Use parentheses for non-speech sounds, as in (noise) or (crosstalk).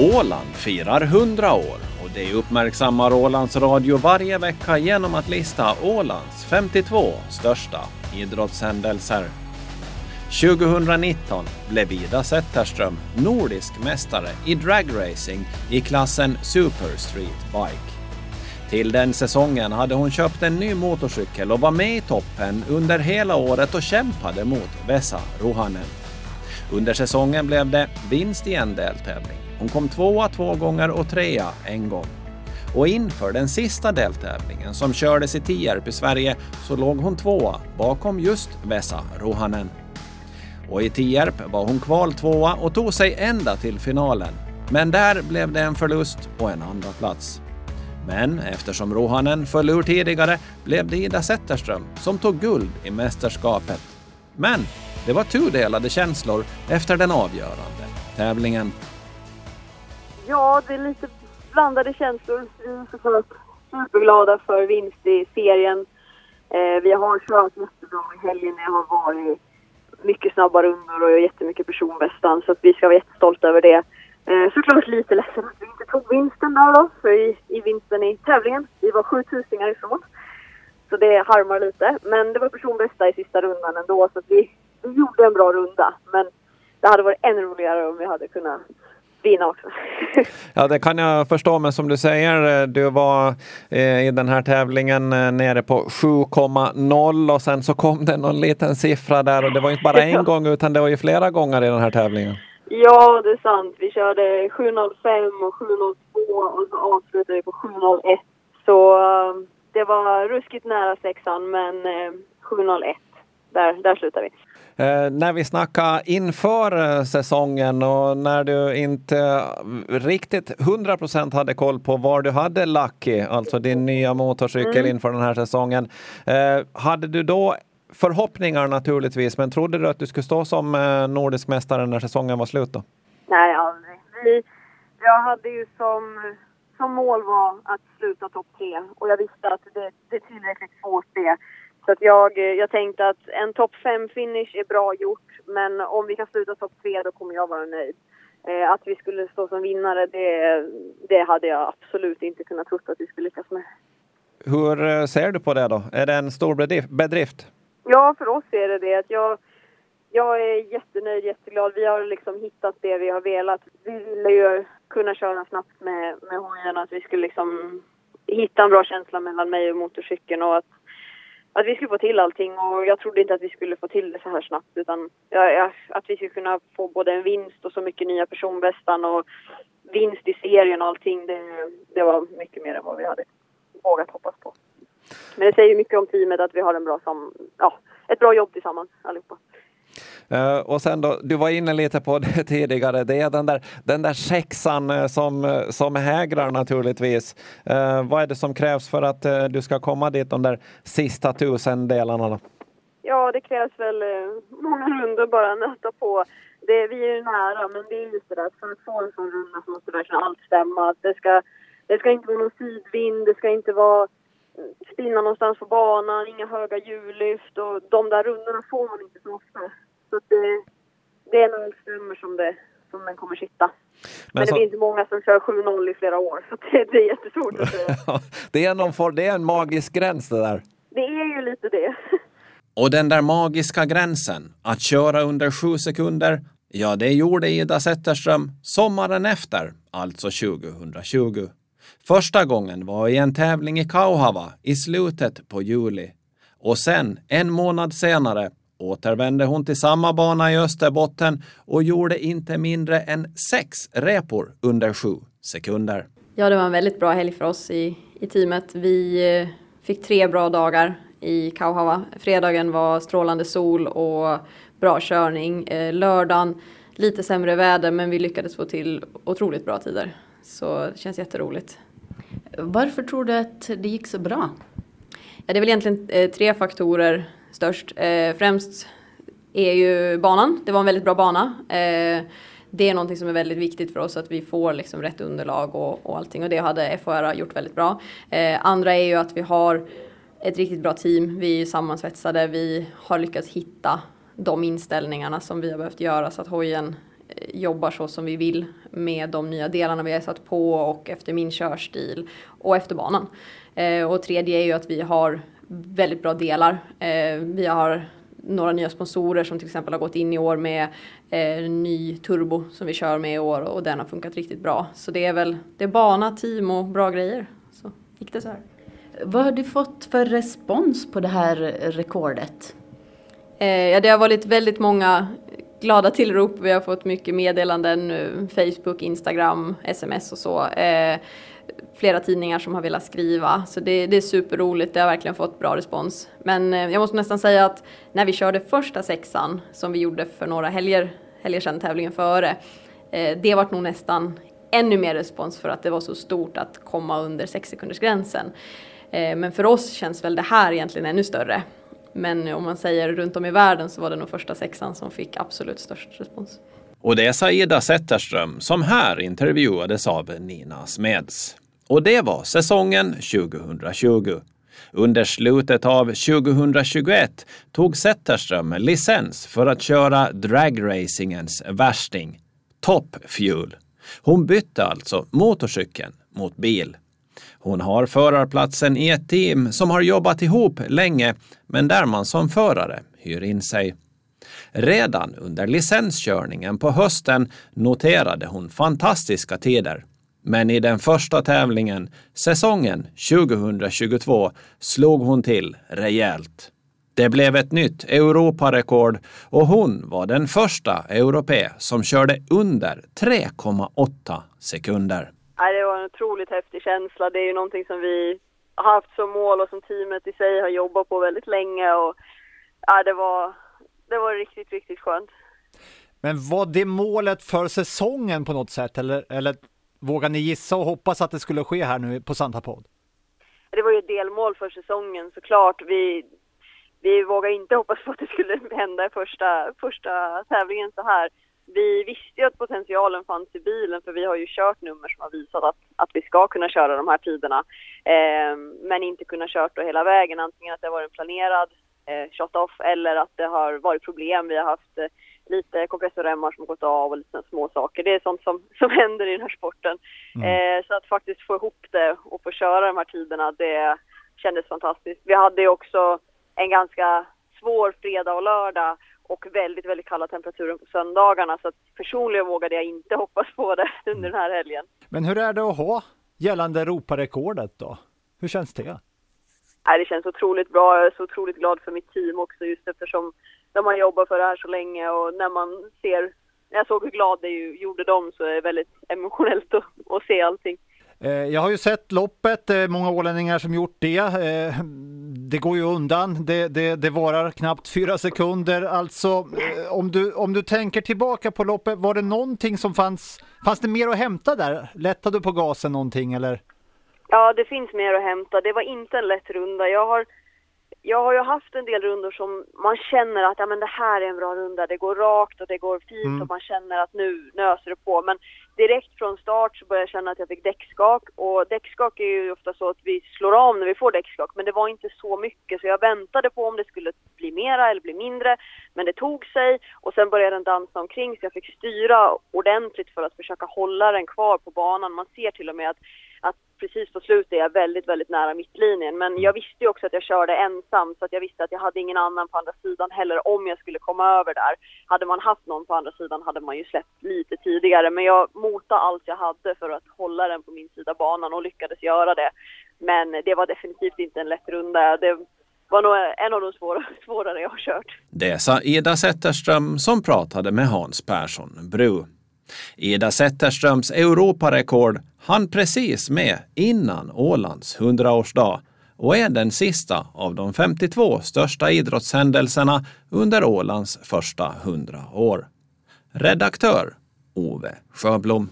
Åland firar 100 år och det uppmärksammar Ålands Radio varje vecka genom att lista Ålands 52 största idrottshändelser. 2019 blev Ida Zetterström nordisk mästare i dragracing i klassen Super Street Bike. Till den säsongen hade hon köpt en ny motorcykel och var med i toppen under hela året och kämpade mot Vesa Ruhanen. Under säsongen blev det vinst i en deltävling. Hon kom tvåa två gånger och trea en gång. Och inför den sista deltävlingen som kördes i Tierp i Sverige så låg hon tvåa bakom just Vesa Ruhanen. Och i Tierp var hon kval tvåa och tog sig ända till finalen. Men där blev det en förlust och en andra plats. Men eftersom Ruhanen föll ur tidigare blev det Ida Zetterström som tog guld i mästerskapet. Men det var tudelade känslor efter den avgörande tävlingen. Ja, det är lite blandade känslor. Vi är såklart superglada för vinst i serien. Eh, vi har kört jättebra i helgen. Det har varit mycket snabba rundor och jättemycket personbästan så att vi ska vara jättestolta över det. Eh, såklart lite ledsen att vi inte tog vinsten där då, för i, i vinsten i tävlingen. Vi var sju tusingar ifrån. Så det harmar lite. Men det var personbästa i sista rundan ändå så att vi, vi gjorde en bra runda. Men det hade varit ännu roligare om vi hade kunnat vinna också. (laughs) ja, det kan jag förstå, men som du säger, du var eh, i den här tävlingen eh, nere på 7,0 och sen så kom det någon liten siffra där och det var inte bara (laughs) en gång utan det var ju flera gånger i den här tävlingen. Ja, det är sant. Vi körde 7.05 och 7.02 och så avslutade vi på 7.01. Så det var ruskigt nära sexan, men uh, 7.01, där, där slutar vi. Eh, när vi snackade inför eh, säsongen och när du inte riktigt 100 procent hade koll på var du hade Lucky, alltså din nya motorcykel mm. inför den här säsongen. Eh, hade du då förhoppningar naturligtvis, men trodde du att du skulle stå som eh, nordisk mästare när säsongen var slut då? Nej, aldrig. Vi, jag hade ju som, som mål var att sluta topp tre och jag visste att det, det är tillräckligt svårt det. Så att jag, jag tänkte att en topp fem finish är bra gjort, men om vi kan sluta topp tre då kommer jag vara nöjd. Eh, att vi skulle stå som vinnare, det, det hade jag absolut inte kunnat tro att vi skulle lyckas med. Hur eh, ser du på det då? Är det en stor bedrift? Ja, för oss är det det. Att jag, jag är jättenöjd, jätteglad. Vi har liksom hittat det vi har velat. Vi ville ju kunna köra snabbt med, med hojen, att vi skulle liksom hitta en bra känsla mellan mig och motorcykeln och att, att vi skulle få till allting. Och jag trodde inte att vi skulle få till det så här snabbt utan ja, att vi skulle kunna få både en vinst och så mycket nya personbästan och vinst i serien och allting. Det, det var mycket mer än vad vi hade vågat hoppas på. Men det säger mycket om teamet att vi har en bra sam ja, ett bra jobb tillsammans allihopa. Uh, och sen då, du var inne lite på (laughs) det tidigare, det är den där, den där sexan eh, som, eh, som hägrar naturligtvis. vad är det som krävs för att du ska komma dit de där sista tusen delarna? Då? Ja, det krävs väl många rundor bara nöta på. Det, vi är ju nära, men det är just det där att för att få en sån runda så måste verkligen allt stämma. Det ska, det ska inte vara någon sidvind, det ska inte vara spinna någonstans på banan, inga höga hjullyft och de där rundorna får man inte så ofta. Så det, det är nog en stämmer som, det, som den kommer sitta. Men, Men så... det finns många som kör 7-0 i flera år, så det, det är jättesvårt att säga. (laughs) det, är någon for, det är en magisk gräns det där. Det är ju lite det. (laughs) Och den där magiska gränsen, att köra under sju sekunder, ja det gjorde Ida Zetterström sommaren efter, alltså 2020. Första gången var i en tävling i Kauhava i slutet på juli. Och sen, en månad senare, återvände hon till samma bana i Österbotten och gjorde inte mindre än sex repor under sju sekunder. Ja, det var en väldigt bra helg för oss i, i teamet. Vi eh, fick tre bra dagar i Kauhava. Fredagen var strålande sol och bra körning. Eh, lördagen lite sämre väder men vi lyckades få till otroligt bra tider. Så det känns jätteroligt. Varför tror du att det gick så bra? Ja, det är väl egentligen eh, tre faktorer störst. Eh, främst är ju banan. Det var en väldigt bra bana. Eh, det är någonting som är väldigt viktigt för oss att vi får liksom rätt underlag och, och allting och det hade FHR gjort väldigt bra. Eh, andra är ju att vi har ett riktigt bra team. Vi är sammansvetsade. Vi har lyckats hitta de inställningarna som vi har behövt göra så att hojen eh, jobbar så som vi vill med de nya delarna vi har satt på och efter min körstil och efter banan. Eh, och tredje är ju att vi har väldigt bra delar. Eh, vi har några nya sponsorer som till exempel har gått in i år med eh, ny turbo som vi kör med i år och den har funkat riktigt bra. Så det är väl det är bana, team och bra grejer. Så gick det så här. Vad har du fått för respons på det här rekordet? Eh, ja, det har varit väldigt många glada tillrop. Vi har fått mycket meddelanden, Facebook, Instagram, sms och så. Eh, flera tidningar som har velat skriva. Så det, det, är superroligt, det har verkligen fått bra respons. Men eh, jag måste nästan säga att när vi körde första sexan, som vi gjorde för några helger, helger sedan, tävlingen före, eh, det var nog nästan ännu mer respons för att det var så stort att komma under 6 gränsen. Eh, men för oss känns väl det här egentligen ännu större. Men om man säger runt om i världen så var det nog första sexan som fick absolut störst respons. Och det är Saida Zetterström som här intervjuades av Nina Smeds. Och det var säsongen 2020. Under slutet av 2021 tog Zetterström licens för att köra dragracingens värsting, Top Fuel. Hon bytte alltså motorcykeln mot bil. Hon har förarplatsen i ett team som har jobbat ihop länge, men där man som förare hyr in sig. Redan under licenskörningen på hösten noterade hon fantastiska tider. Men i den första tävlingen, säsongen 2022, slog hon till rejält. Det blev ett nytt Europarekord och hon var den första europé som körde under 3,8 sekunder. Det var en otroligt häftig känsla. Det är ju någonting som vi har haft som mål och som teamet i sig har jobbat på väldigt länge. Och, ja, det, var, det var riktigt, riktigt skönt. Men var det målet för säsongen på något sätt eller, eller Vågar ni gissa och hoppas att det skulle ske här nu på Santa Pod? Det var ju ett delmål för säsongen såklart. Vi, vi vågar inte hoppas på att det skulle hända i första, första tävlingen så här. Vi visste ju att potentialen fanns i bilen för vi har ju kört nummer som har visat att, att vi ska kunna köra de här tiderna. Eh, men inte kunna kört då hela vägen. Antingen att det har varit en planerad eh, shot-off eller att det har varit problem. Vi har haft eh, lite kompressorremmar som gått av och lite små saker. Det är sånt som, (laughs) som händer i den här sporten. Mm. Eh, så att faktiskt få ihop det och få köra de här tiderna, det kändes fantastiskt. Vi hade också en ganska svår fredag och lördag och väldigt, väldigt kalla temperaturer på söndagarna. Så att personligen vågade jag inte (laughs) hoppas på det under den här helgen. Men hur är det att ha gällande Europarekordet då? Hur känns det? det känns otroligt bra. Jag är så otroligt glad för mitt team också just eftersom de har jobbat för det här så länge och när man ser, när jag såg hur glad det gjorde dem så är det väldigt emotionellt att, att se allting. Eh, jag har ju sett loppet, eh, många ålänningar som gjort det. Eh, det går ju undan, det, det, det varar knappt fyra sekunder. Alltså, om du, om du tänker tillbaka på loppet, var det någonting som fanns, fanns det mer att hämta där? Lättade du på gasen någonting eller? Ja, det finns mer att hämta. Det var inte en lätt runda. Jag har jag har ju haft en del rundor som man känner att ja, men det här är en bra runda, det går rakt och det går fint mm. och man känner att nu nöser det på. Men direkt från start så började jag känna att jag fick däckskak och däckskak är ju ofta så att vi slår av när vi får däckskak men det var inte så mycket så jag väntade på om det skulle bli mera eller bli mindre men det tog sig och sen började den dansa omkring så jag fick styra ordentligt för att försöka hålla den kvar på banan. Man ser till och med att att precis på slutet är jag väldigt, väldigt nära mittlinjen. Men jag visste ju också att jag körde ensam så att jag visste att jag hade ingen annan på andra sidan heller om jag skulle komma över där. Hade man haft någon på andra sidan hade man ju släppt lite tidigare men jag mota allt jag hade för att hålla den på min sida banan och lyckades göra det. Men det var definitivt inte en lätt runda. Det var nog en av de svåra, (laughs) svårare jag har kört. Det sa Ida Zetterström som pratade med Hans Persson Bru. Ida Zetterströms Europarekord hann precis med innan Ålands 100-årsdag och är den sista av de 52 största idrottshändelserna under Ålands första 100 år. Redaktör Ove Sjöblom.